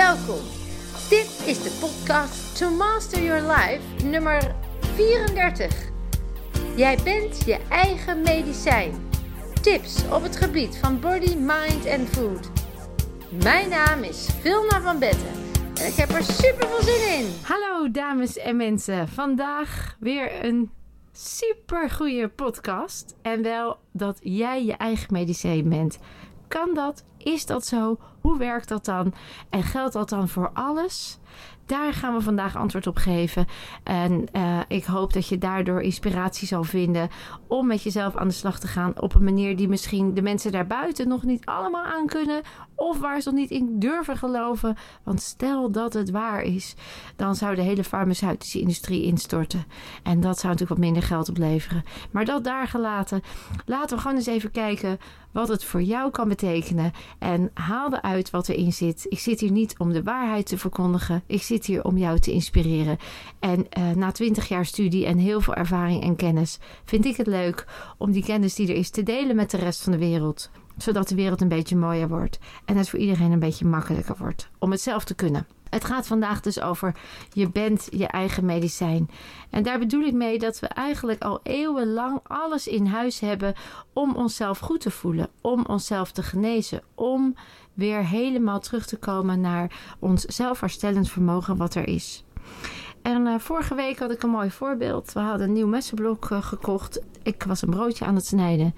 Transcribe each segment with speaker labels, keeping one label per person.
Speaker 1: Welkom. Dit is de podcast To Master Your Life nummer 34. Jij bent je eigen medicijn. Tips op het gebied van body, mind en food. Mijn naam is Vilna van Betten en ik heb er super veel zin in.
Speaker 2: Hallo dames en mensen. Vandaag weer een super goede podcast. En wel dat jij je eigen medicijn bent. Kan dat? Is dat zo? Hoe werkt dat dan? En geldt dat dan voor alles? Daar gaan we vandaag antwoord op geven. En uh, ik hoop dat je daardoor inspiratie zal vinden om met jezelf aan de slag te gaan op een manier die misschien de mensen daarbuiten nog niet allemaal aan kunnen. Of waar ze nog niet in durven geloven. Want stel dat het waar is, dan zou de hele farmaceutische industrie instorten. En dat zou natuurlijk wat minder geld opleveren. Maar dat daar gelaten, laten we gewoon eens even kijken wat het voor jou kan betekenen. En haal wat erin zit. Ik zit hier niet om de waarheid te verkondigen. Ik zit hier om jou te inspireren. En uh, na twintig jaar studie en heel veel ervaring en kennis vind ik het leuk om die kennis die er is te delen met de rest van de wereld. Zodat de wereld een beetje mooier wordt en het voor iedereen een beetje makkelijker wordt om het zelf te kunnen. Het gaat vandaag dus over je bent je eigen medicijn. En daar bedoel ik mee dat we eigenlijk al eeuwenlang alles in huis hebben om onszelf goed te voelen, om onszelf te genezen, om weer helemaal terug te komen naar ons zelfherstellend vermogen wat er is. En uh, vorige week had ik een mooi voorbeeld. We hadden een nieuw messenblok uh, gekocht. Ik was een broodje aan het snijden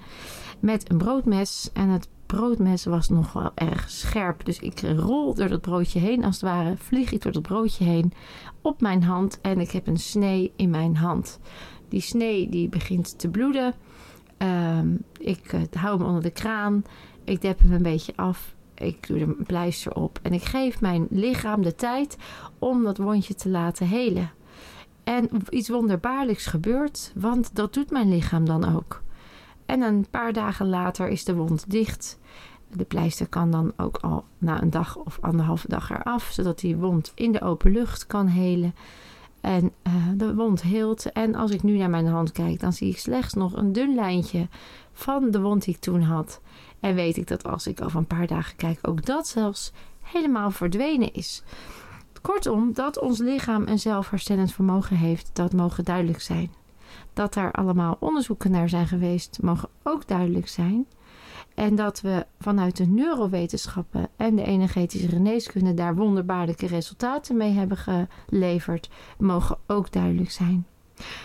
Speaker 2: met een broodmes. En het broodmes was nog wel erg scherp. Dus ik rol door dat broodje heen, als het ware. Vlieg ik door dat broodje heen op mijn hand. En ik heb een snee in mijn hand. Die snee die begint te bloeden. Um, ik uh, hou hem onder de kraan. Ik dep hem een beetje af. Ik doe er een pleister op. En ik geef mijn lichaam de tijd om dat wondje te laten helen. En iets wonderbaarlijks gebeurt, want dat doet mijn lichaam dan ook. En een paar dagen later is de wond dicht. De pleister kan dan ook al na een dag of anderhalve dag eraf, zodat die wond in de open lucht kan helen. En uh, de wond heelt. En als ik nu naar mijn hand kijk, dan zie ik slechts nog een dun lijntje van de wond die ik toen had. En weet ik dat als ik over een paar dagen kijk, ook dat zelfs helemaal verdwenen is. Kortom, dat ons lichaam een zelfherstellend vermogen heeft, dat mogen duidelijk zijn. Dat daar allemaal onderzoeken naar zijn geweest, mogen ook duidelijk zijn. En dat we vanuit de neurowetenschappen en de energetische geneeskunde daar wonderbaarlijke resultaten mee hebben geleverd, mogen ook duidelijk zijn.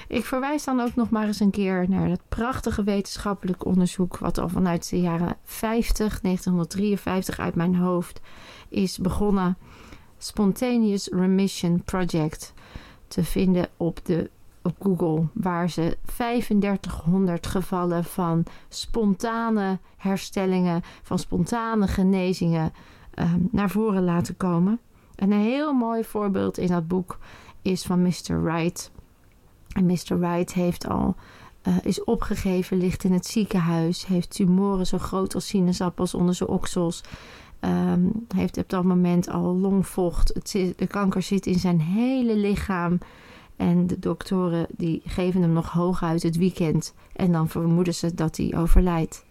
Speaker 2: Ik verwijs dan ook nog maar eens een keer naar het prachtige wetenschappelijk onderzoek, wat al vanuit de jaren 50, 1953 uit mijn hoofd is begonnen. Spontaneous Remission Project te vinden op, de, op Google, waar ze 3500 gevallen van spontane herstellingen, van spontane genezingen um, naar voren laten komen. En een heel mooi voorbeeld in dat boek is van Mr. Wright. En Mr. Wright heeft al, uh, is opgegeven, ligt in het ziekenhuis, heeft tumoren zo groot als sinaasappels onder zijn oksels. Um, heeft op dat moment al longvocht. Het de kanker zit in zijn hele lichaam. En de doktoren die geven hem nog hooguit het weekend. En dan vermoeden ze dat hij overlijdt.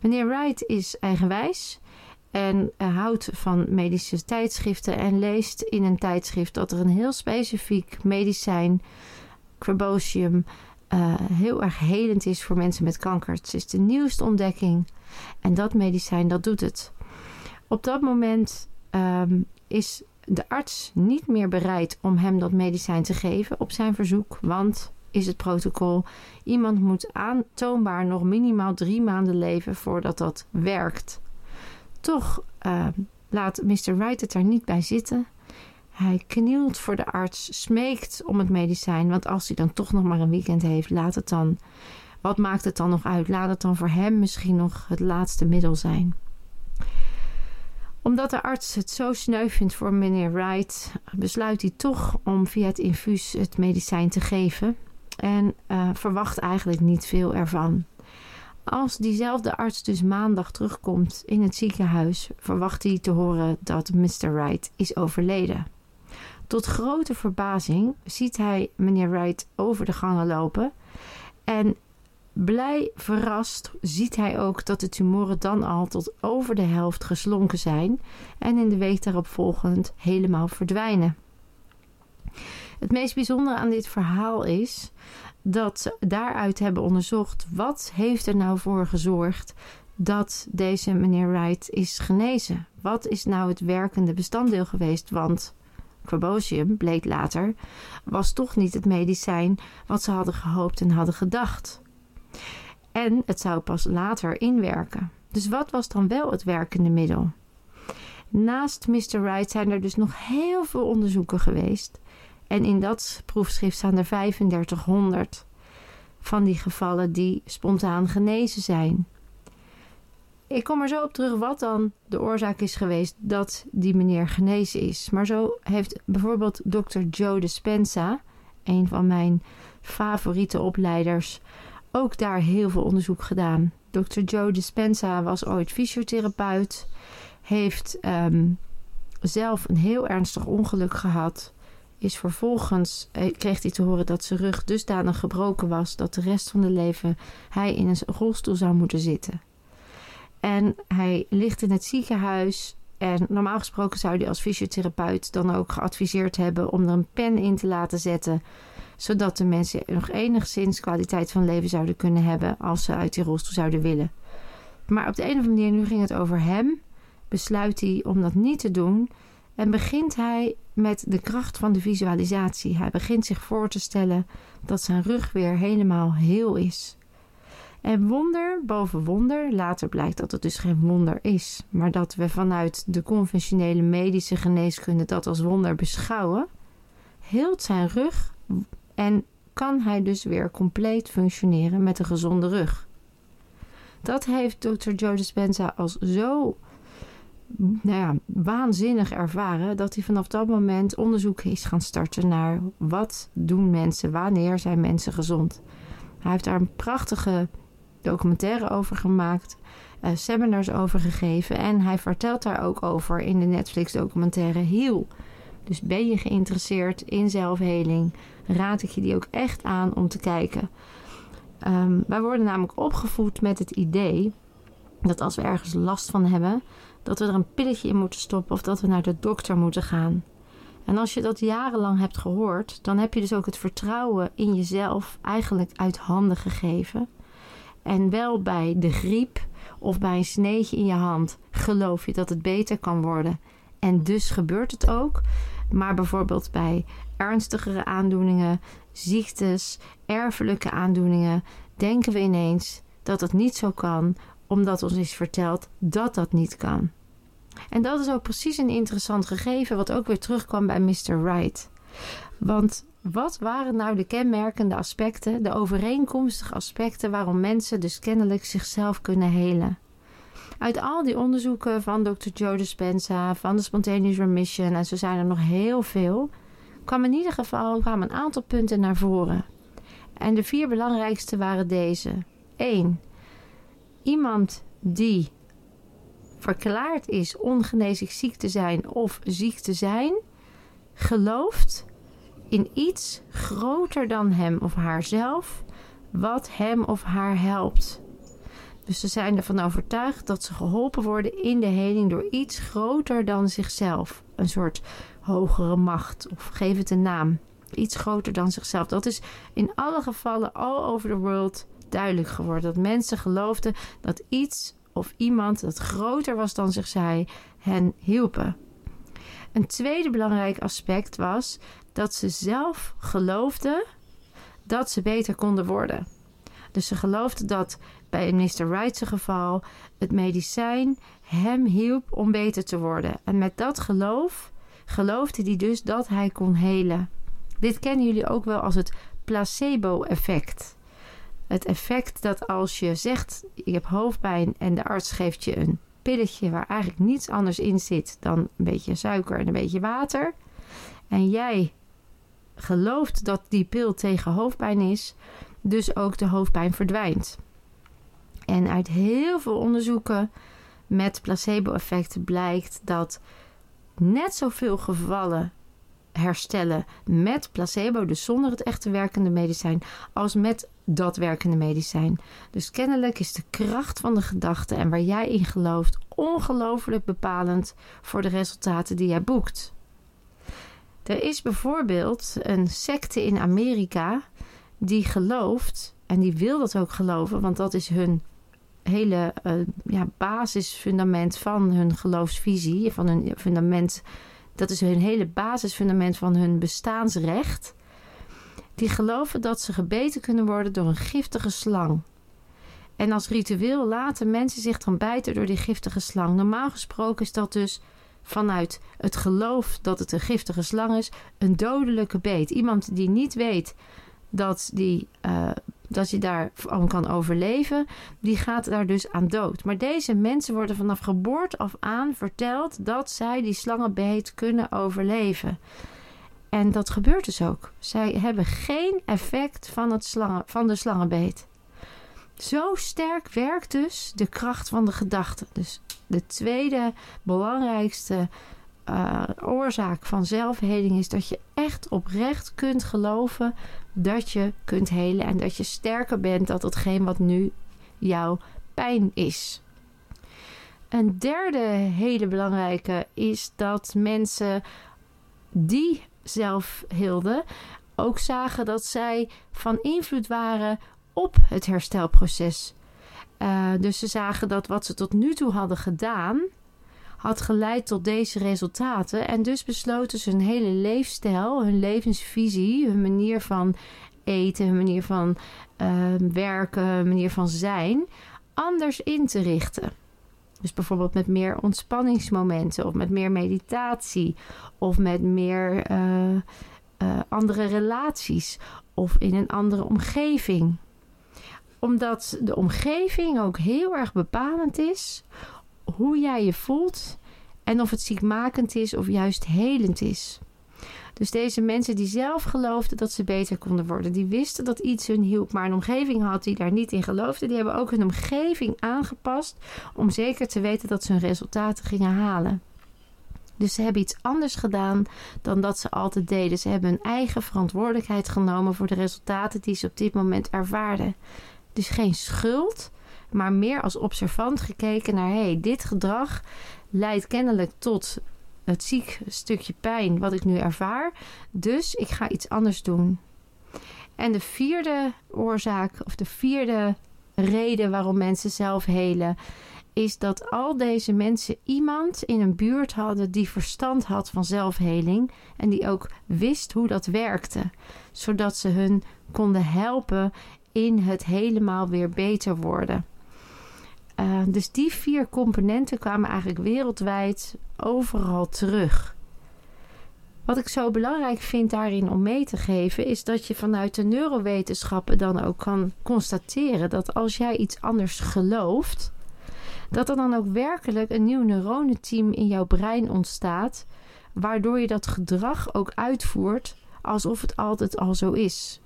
Speaker 2: Meneer Wright is eigenwijs. En uh, houdt van medische tijdschriften. En leest in een tijdschrift dat er een heel specifiek medicijn, Crebosium, uh, heel erg helend is voor mensen met kanker. Het is de nieuwste ontdekking. En dat medicijn, dat doet het. Op dat moment um, is de arts niet meer bereid om hem dat medicijn te geven op zijn verzoek, want is het protocol. Iemand moet aantoonbaar nog minimaal drie maanden leven voordat dat werkt. Toch uh, laat Mr. Wright het er niet bij zitten. Hij knielt voor de arts, smeekt om het medicijn, want als hij dan toch nog maar een weekend heeft, laat het dan. Wat maakt het dan nog uit? Laat het dan voor hem misschien nog het laatste middel zijn omdat de arts het zo sneu vindt voor meneer Wright, besluit hij toch om via het infuus het medicijn te geven. En uh, verwacht eigenlijk niet veel ervan. Als diezelfde arts dus maandag terugkomt in het ziekenhuis, verwacht hij te horen dat Mr. Wright is overleden. Tot grote verbazing ziet hij meneer Wright over de gangen lopen en blij verrast ziet hij ook dat de tumoren dan al tot over de helft geslonken zijn en in de week daarop volgend helemaal verdwijnen. Het meest bijzondere aan dit verhaal is dat ze daaruit hebben onderzocht wat heeft er nou voor gezorgd dat deze meneer Wright is genezen. Wat is nou het werkende bestanddeel geweest? Want Quabosium, bleek later, was toch niet het medicijn wat ze hadden gehoopt en hadden gedacht. En het zou pas later inwerken. Dus wat was dan wel het werkende middel? Naast Mr. Wright zijn er dus nog heel veel onderzoeken geweest. En in dat proefschrift staan er 3500 van die gevallen die spontaan genezen zijn. Ik kom er zo op terug wat dan de oorzaak is geweest dat die meneer genezen is. Maar zo heeft bijvoorbeeld Dr. Joe Dispenza, een van mijn favoriete opleiders, ook daar heel veel onderzoek gedaan. Dr. Joe Dispenza was ooit fysiotherapeut, heeft ehm, zelf een heel ernstig ongeluk gehad. Is vervolgens eh, kreeg hij te horen dat zijn rug dusdanig gebroken was dat de rest van zijn leven hij in een rolstoel zou moeten zitten. En hij ligt in het ziekenhuis. En normaal gesproken zou hij als fysiotherapeut dan ook geadviseerd hebben om er een pen in te laten zetten. Zodat de mensen nog enigszins kwaliteit van leven zouden kunnen hebben als ze uit die rolstoel zouden willen. Maar op de een of andere manier, nu ging het over hem, besluit hij om dat niet te doen. En begint hij met de kracht van de visualisatie. Hij begint zich voor te stellen dat zijn rug weer helemaal heel is. En wonder boven wonder, later blijkt dat het dus geen wonder is, maar dat we vanuit de conventionele medische geneeskunde dat als wonder beschouwen, hield zijn rug en kan hij dus weer compleet functioneren met een gezonde rug. Dat heeft Dr. Joe Dispenza als zo nou ja, waanzinnig ervaren dat hij vanaf dat moment onderzoek is gaan starten naar wat doen mensen, wanneer zijn mensen gezond. Hij heeft daar een prachtige documentaire over gemaakt, uh, seminars over gegeven. En hij vertelt daar ook over in de Netflix-documentaire Heal. Dus ben je geïnteresseerd in zelfheling, raad ik je die ook echt aan om te kijken. Um, wij worden namelijk opgevoed met het idee dat als we ergens last van hebben, dat we er een pilletje in moeten stoppen of dat we naar de dokter moeten gaan. En als je dat jarenlang hebt gehoord, dan heb je dus ook het vertrouwen in jezelf eigenlijk uit handen gegeven. En wel bij de griep of bij een sneetje in je hand geloof je dat het beter kan worden. En dus gebeurt het ook. Maar bijvoorbeeld bij ernstigere aandoeningen, ziektes, erfelijke aandoeningen, denken we ineens dat het niet zo kan, omdat ons is verteld dat dat niet kan. En dat is ook precies een interessant gegeven, wat ook weer terugkwam bij Mr. Wright. Want wat waren nou de kenmerkende aspecten, de overeenkomstige aspecten waarom mensen dus kennelijk zichzelf kunnen helen? Uit al die onderzoeken van Dr. Joe Dispenza, van de Spontaneous Remission en zo zijn er nog heel veel, kwam in ieder geval een aantal punten naar voren. En de vier belangrijkste waren deze. 1. Iemand die verklaard is ongeneeslijk ziek te zijn of ziek te zijn, gelooft in iets groter dan hem of haarzelf, wat hem of haar helpt. Dus ze zijn ervan overtuigd dat ze geholpen worden in de heling door iets groter dan zichzelf. Een soort hogere macht, of geef het een naam. Iets groter dan zichzelf. Dat is in alle gevallen all over the world duidelijk geworden. Dat mensen geloofden dat iets of iemand dat groter was dan zichzelf hen hielpen. Een tweede belangrijk aspect was dat ze zelf geloofden dat ze beter konden worden. Dus ze geloofden dat bij Mr. Wright's geval het medicijn hem hielp om beter te worden. En met dat geloof geloofde hij dus dat hij kon helen. Dit kennen jullie ook wel als het placebo-effect. Het effect dat als je zegt: je hebt hoofdpijn en de arts geeft je een pilletje waar eigenlijk niets anders in zit dan een beetje suiker en een beetje water. En jij gelooft dat die pil tegen hoofdpijn is, dus ook de hoofdpijn verdwijnt. En uit heel veel onderzoeken met placebo-effecten blijkt dat net zoveel gevallen herstellen met placebo, dus zonder het echte werkende medicijn, als met dat werkende medicijn. Dus kennelijk is de kracht van de gedachte en waar jij in gelooft ongelooflijk bepalend voor de resultaten die jij boekt. Er is bijvoorbeeld een secte in Amerika die gelooft, en die wil dat ook geloven, want dat is hun hele uh, ja, basisfundament van hun geloofsvisie, van hun fundament, dat is hun hele basisfundament van hun bestaansrecht. Die geloven dat ze gebeten kunnen worden door een giftige slang. En als ritueel laten mensen zich dan bijten door die giftige slang. Normaal gesproken is dat dus vanuit het geloof dat het een giftige slang is, een dodelijke beet. Iemand die niet weet dat, die, uh, dat je daar kan overleven, die gaat daar dus aan dood. Maar deze mensen worden vanaf geboorte af aan verteld dat zij die slangenbeet kunnen overleven. En dat gebeurt dus ook. Zij hebben geen effect van, het van de slangenbeet. Zo sterk werkt dus de kracht van de gedachte. Dus de tweede belangrijkste uh, oorzaak van zelfheling is dat je echt oprecht kunt geloven dat je kunt helen en dat je sterker bent dan hetgeen wat nu jouw pijn is. Een derde hele belangrijke is dat mensen die zelf hielden ook zagen dat zij van invloed waren op het herstelproces. Uh, dus ze zagen dat wat ze tot nu toe hadden gedaan, had geleid tot deze resultaten. En dus besloten ze hun hele leefstijl, hun levensvisie, hun manier van eten, hun manier van uh, werken, hun manier van zijn, anders in te richten. Dus bijvoorbeeld met meer ontspanningsmomenten, of met meer meditatie, of met meer uh, uh, andere relaties, of in een andere omgeving omdat de omgeving ook heel erg bepalend is hoe jij je voelt en of het ziekmakend is of juist helend is. Dus deze mensen die zelf geloofden dat ze beter konden worden, die wisten dat iets hun hielp, maar een omgeving had die daar niet in geloofde, die hebben ook hun omgeving aangepast om zeker te weten dat ze hun resultaten gingen halen. Dus ze hebben iets anders gedaan dan dat ze altijd deden. Ze hebben hun eigen verantwoordelijkheid genomen voor de resultaten die ze op dit moment ervaarden. Dus geen schuld, maar meer als observant gekeken naar: hey, dit gedrag leidt kennelijk tot het ziek stukje pijn wat ik nu ervaar. Dus ik ga iets anders doen. En de vierde oorzaak, of de vierde reden waarom mensen zelf helen, is dat al deze mensen iemand in een buurt hadden die verstand had van zelfheling en die ook wist hoe dat werkte, zodat ze hun konden helpen in het helemaal weer beter worden. Uh, dus die vier componenten kwamen eigenlijk wereldwijd overal terug. Wat ik zo belangrijk vind daarin om mee te geven, is dat je vanuit de neurowetenschappen dan ook kan constateren dat als jij iets anders gelooft, dat er dan ook werkelijk een nieuw neuronenteam in jouw brein ontstaat, waardoor je dat gedrag ook uitvoert alsof het altijd al zo is.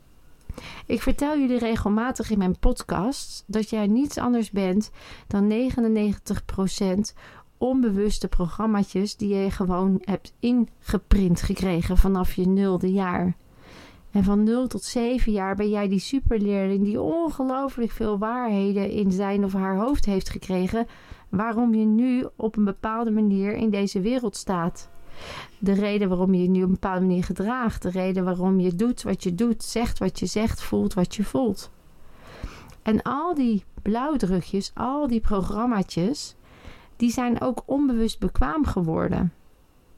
Speaker 2: Ik vertel jullie regelmatig in mijn podcast dat jij niets anders bent dan 99% onbewuste programma's die je gewoon hebt ingeprint gekregen vanaf je nulde jaar. En van 0 tot 7 jaar ben jij die superleerling die ongelooflijk veel waarheden in zijn of haar hoofd heeft gekregen, waarom je nu op een bepaalde manier in deze wereld staat. De reden waarom je je nu op een bepaalde manier gedraagt. De reden waarom je doet wat je doet, zegt wat je zegt, voelt wat je voelt. En al die blauwdrukjes, al die programmaatjes, die zijn ook onbewust bekwaam geworden.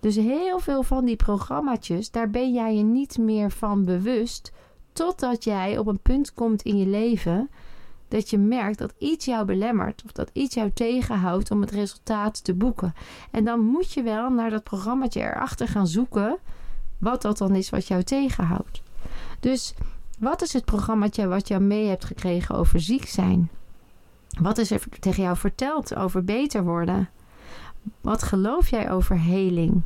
Speaker 2: Dus heel veel van die programmaatjes, daar ben jij je niet meer van bewust, totdat jij op een punt komt in je leven dat je merkt dat iets jou belemmert of dat iets jou tegenhoudt om het resultaat te boeken. En dan moet je wel naar dat programmaatje erachter gaan zoeken wat dat dan is wat jou tegenhoudt. Dus wat is het programmaatje wat jou mee hebt gekregen over ziek zijn? Wat is er tegen jou verteld over beter worden? Wat geloof jij over heling?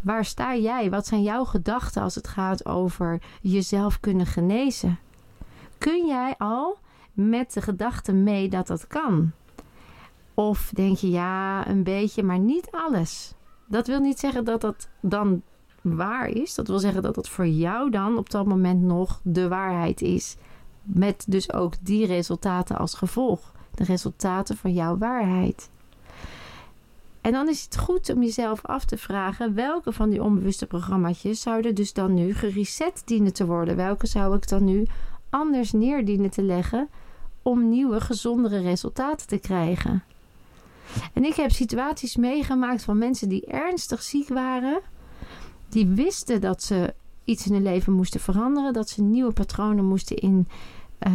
Speaker 2: Waar sta jij? Wat zijn jouw gedachten als het gaat over jezelf kunnen genezen? Kun jij al met de gedachte mee dat dat kan? Of denk je ja, een beetje, maar niet alles? Dat wil niet zeggen dat dat dan waar is. Dat wil zeggen dat het voor jou dan op dat moment nog de waarheid is. Met dus ook die resultaten als gevolg. De resultaten van jouw waarheid. En dan is het goed om jezelf af te vragen welke van die onbewuste programma's zouden dus dan nu gereset dienen te worden. Welke zou ik dan nu anders neer dienen te leggen om nieuwe, gezondere resultaten te krijgen? En ik heb situaties meegemaakt van mensen die ernstig ziek waren, die wisten dat ze iets in hun leven moesten veranderen, dat ze nieuwe patronen moesten in, uh,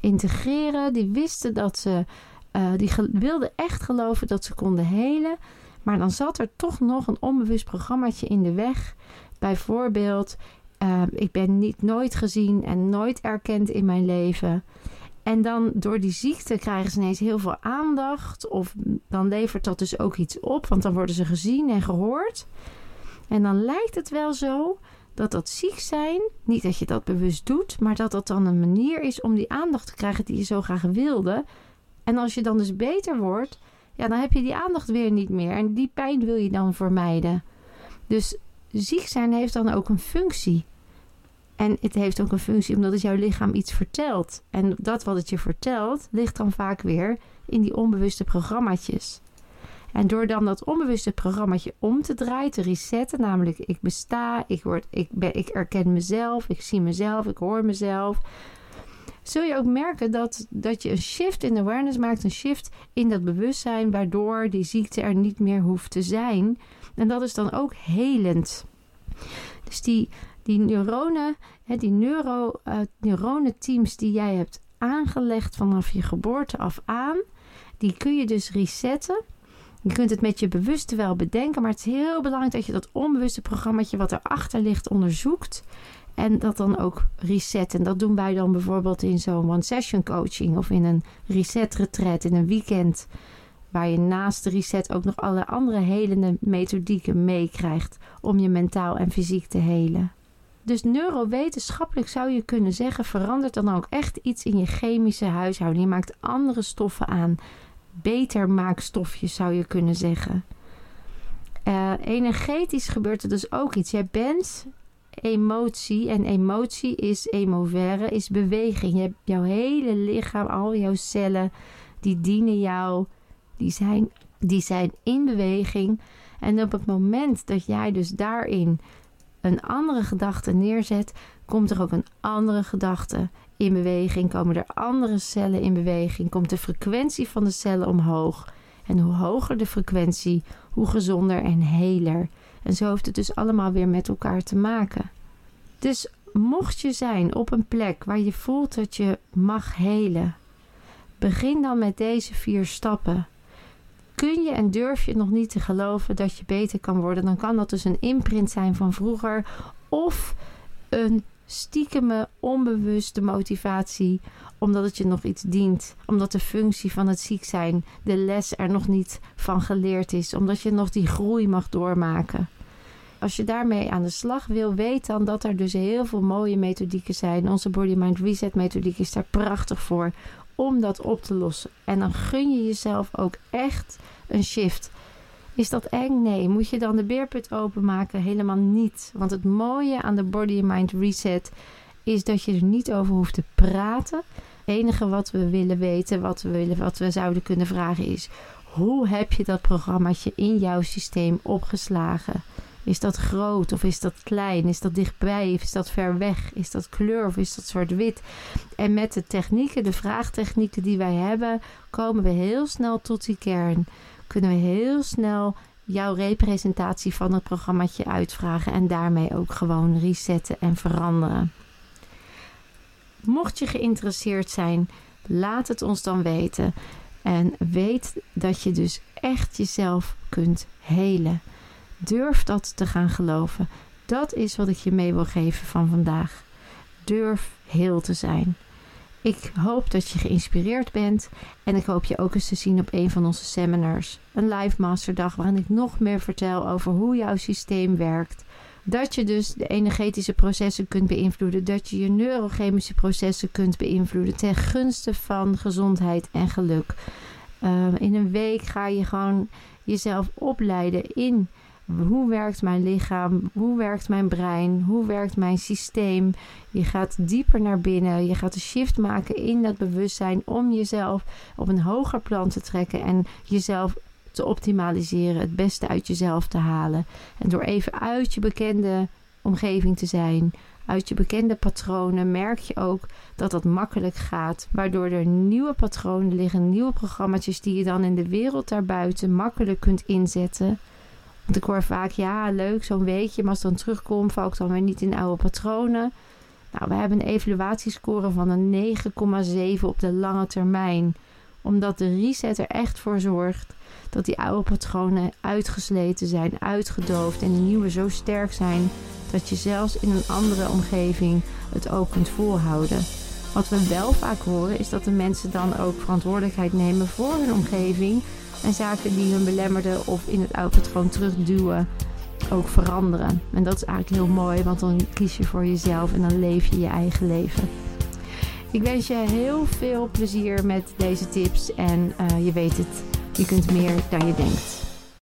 Speaker 2: integreren, die wisten dat ze uh, die wilden echt geloven dat ze konden helen. Maar dan zat er toch nog een onbewust programmaatje in de weg. Bijvoorbeeld, uh, ik ben niet nooit gezien en nooit erkend in mijn leven. En dan door die ziekte krijgen ze ineens heel veel aandacht. Of dan levert dat dus ook iets op, want dan worden ze gezien en gehoord. En dan lijkt het wel zo dat dat ziek zijn, niet dat je dat bewust doet, maar dat dat dan een manier is om die aandacht te krijgen die je zo graag wilde. En als je dan dus beter wordt, ja, dan heb je die aandacht weer niet meer. En die pijn wil je dan vermijden. Dus ziek zijn heeft dan ook een functie. En het heeft ook een functie omdat het jouw lichaam iets vertelt. En dat wat het je vertelt, ligt dan vaak weer in die onbewuste programmaatjes. En door dan dat onbewuste programmaatje om te draaien, te resetten, namelijk ik besta, ik, word, ik, ben, ik erken mezelf, ik zie mezelf, ik hoor mezelf, zul je ook merken dat, dat je een shift in awareness maakt, een shift in dat bewustzijn, waardoor die ziekte er niet meer hoeft te zijn. En dat is dan ook helend. Dus die, die neuronen, die neuro, uh, neuronenteams die jij hebt aangelegd vanaf je geboorte af aan, die kun je dus resetten. Je kunt het met je bewuste wel bedenken, maar het is heel belangrijk dat je dat onbewuste programmaatje wat erachter ligt onderzoekt. En dat dan ook resetten. Dat doen wij dan bijvoorbeeld in zo'n one-session coaching of in een reset retreat in een weekend. Waar je naast de reset ook nog alle andere helende methodieken meekrijgt om je mentaal en fysiek te helen. Dus neurowetenschappelijk zou je kunnen zeggen, verandert dan ook echt iets in je chemische huishouding. Je maakt andere stoffen aan. Beter maakstofjes zou je kunnen zeggen. Uh, energetisch gebeurt er dus ook iets. Jij bent emotie. En emotie is emovere, is beweging. Je hebt jouw hele lichaam, al jouw cellen, die dienen jou. Die zijn, die zijn in beweging. En op het moment dat jij dus daarin een andere gedachte neerzet, komt er ook een andere gedachte in beweging. Komen er andere cellen in beweging. Komt de frequentie van de cellen omhoog. En hoe hoger de frequentie, hoe gezonder en heler. En zo heeft het dus allemaal weer met elkaar te maken. Dus mocht je zijn op een plek waar je voelt dat je mag helen, begin dan met deze vier stappen. Kun je en durf je nog niet te geloven dat je beter kan worden, dan kan dat dus een imprint zijn van vroeger of een stiekeme, onbewuste motivatie, omdat het je nog iets dient, omdat de functie van het ziek zijn, de les er nog niet van geleerd is, omdat je nog die groei mag doormaken. Als je daarmee aan de slag wil, weet dan dat er dus heel veel mooie methodieken zijn. Onze Body Mind Reset methodiek is daar prachtig voor om dat op te lossen. En dan gun je jezelf ook echt een shift. Is dat eng? Nee. Moet je dan de beerput openmaken? Helemaal niet. Want het mooie aan de Body Mind Reset is dat je er niet over hoeft te praten. Het enige wat we willen weten, wat we, willen, wat we zouden kunnen vragen is: hoe heb je dat programmaatje in jouw systeem opgeslagen? Is dat groot of is dat klein? Is dat dichtbij of is dat ver weg? Is dat kleur of is dat zwart-wit? En met de technieken, de vraagtechnieken die wij hebben, komen we heel snel tot die kern. Kunnen we heel snel jouw representatie van het programmaatje uitvragen en daarmee ook gewoon resetten en veranderen. Mocht je geïnteresseerd zijn, laat het ons dan weten. En weet dat je dus echt jezelf kunt helen. Durf dat te gaan geloven. Dat is wat ik je mee wil geven van vandaag. Durf heel te zijn. Ik hoop dat je geïnspireerd bent en ik hoop je ook eens te zien op een van onze seminars. Een live masterdag waarin ik nog meer vertel over hoe jouw systeem werkt. Dat je dus de energetische processen kunt beïnvloeden. Dat je je neurochemische processen kunt beïnvloeden ten gunste van gezondheid en geluk. Uh, in een week ga je gewoon jezelf opleiden in hoe werkt mijn lichaam? Hoe werkt mijn brein? Hoe werkt mijn systeem? Je gaat dieper naar binnen. Je gaat een shift maken in dat bewustzijn om jezelf op een hoger plan te trekken en jezelf te optimaliseren, het beste uit jezelf te halen. En door even uit je bekende omgeving te zijn, uit je bekende patronen, merk je ook dat dat makkelijk gaat. Waardoor er nieuwe patronen liggen, nieuwe programma's die je dan in de wereld daarbuiten makkelijk kunt inzetten. Want ik hoor vaak, ja, leuk, zo'n weekje, maar als dan terugkomt, val ik dan weer niet in oude patronen. Nou, we hebben een evaluatiescore van een 9,7 op de lange termijn. Omdat de reset er echt voor zorgt dat die oude patronen uitgesleten zijn, uitgedoofd en de nieuwe zo sterk zijn dat je zelfs in een andere omgeving het ook kunt volhouden. Wat we wel vaak horen is dat de mensen dan ook verantwoordelijkheid nemen voor hun omgeving en zaken die hun belemmerden of in het oude patroon terugduwen ook veranderen. En dat is eigenlijk heel mooi, want dan kies je voor jezelf en dan leef je je eigen leven. Ik wens je heel veel plezier met deze tips en uh, je weet het, je kunt meer dan je denkt.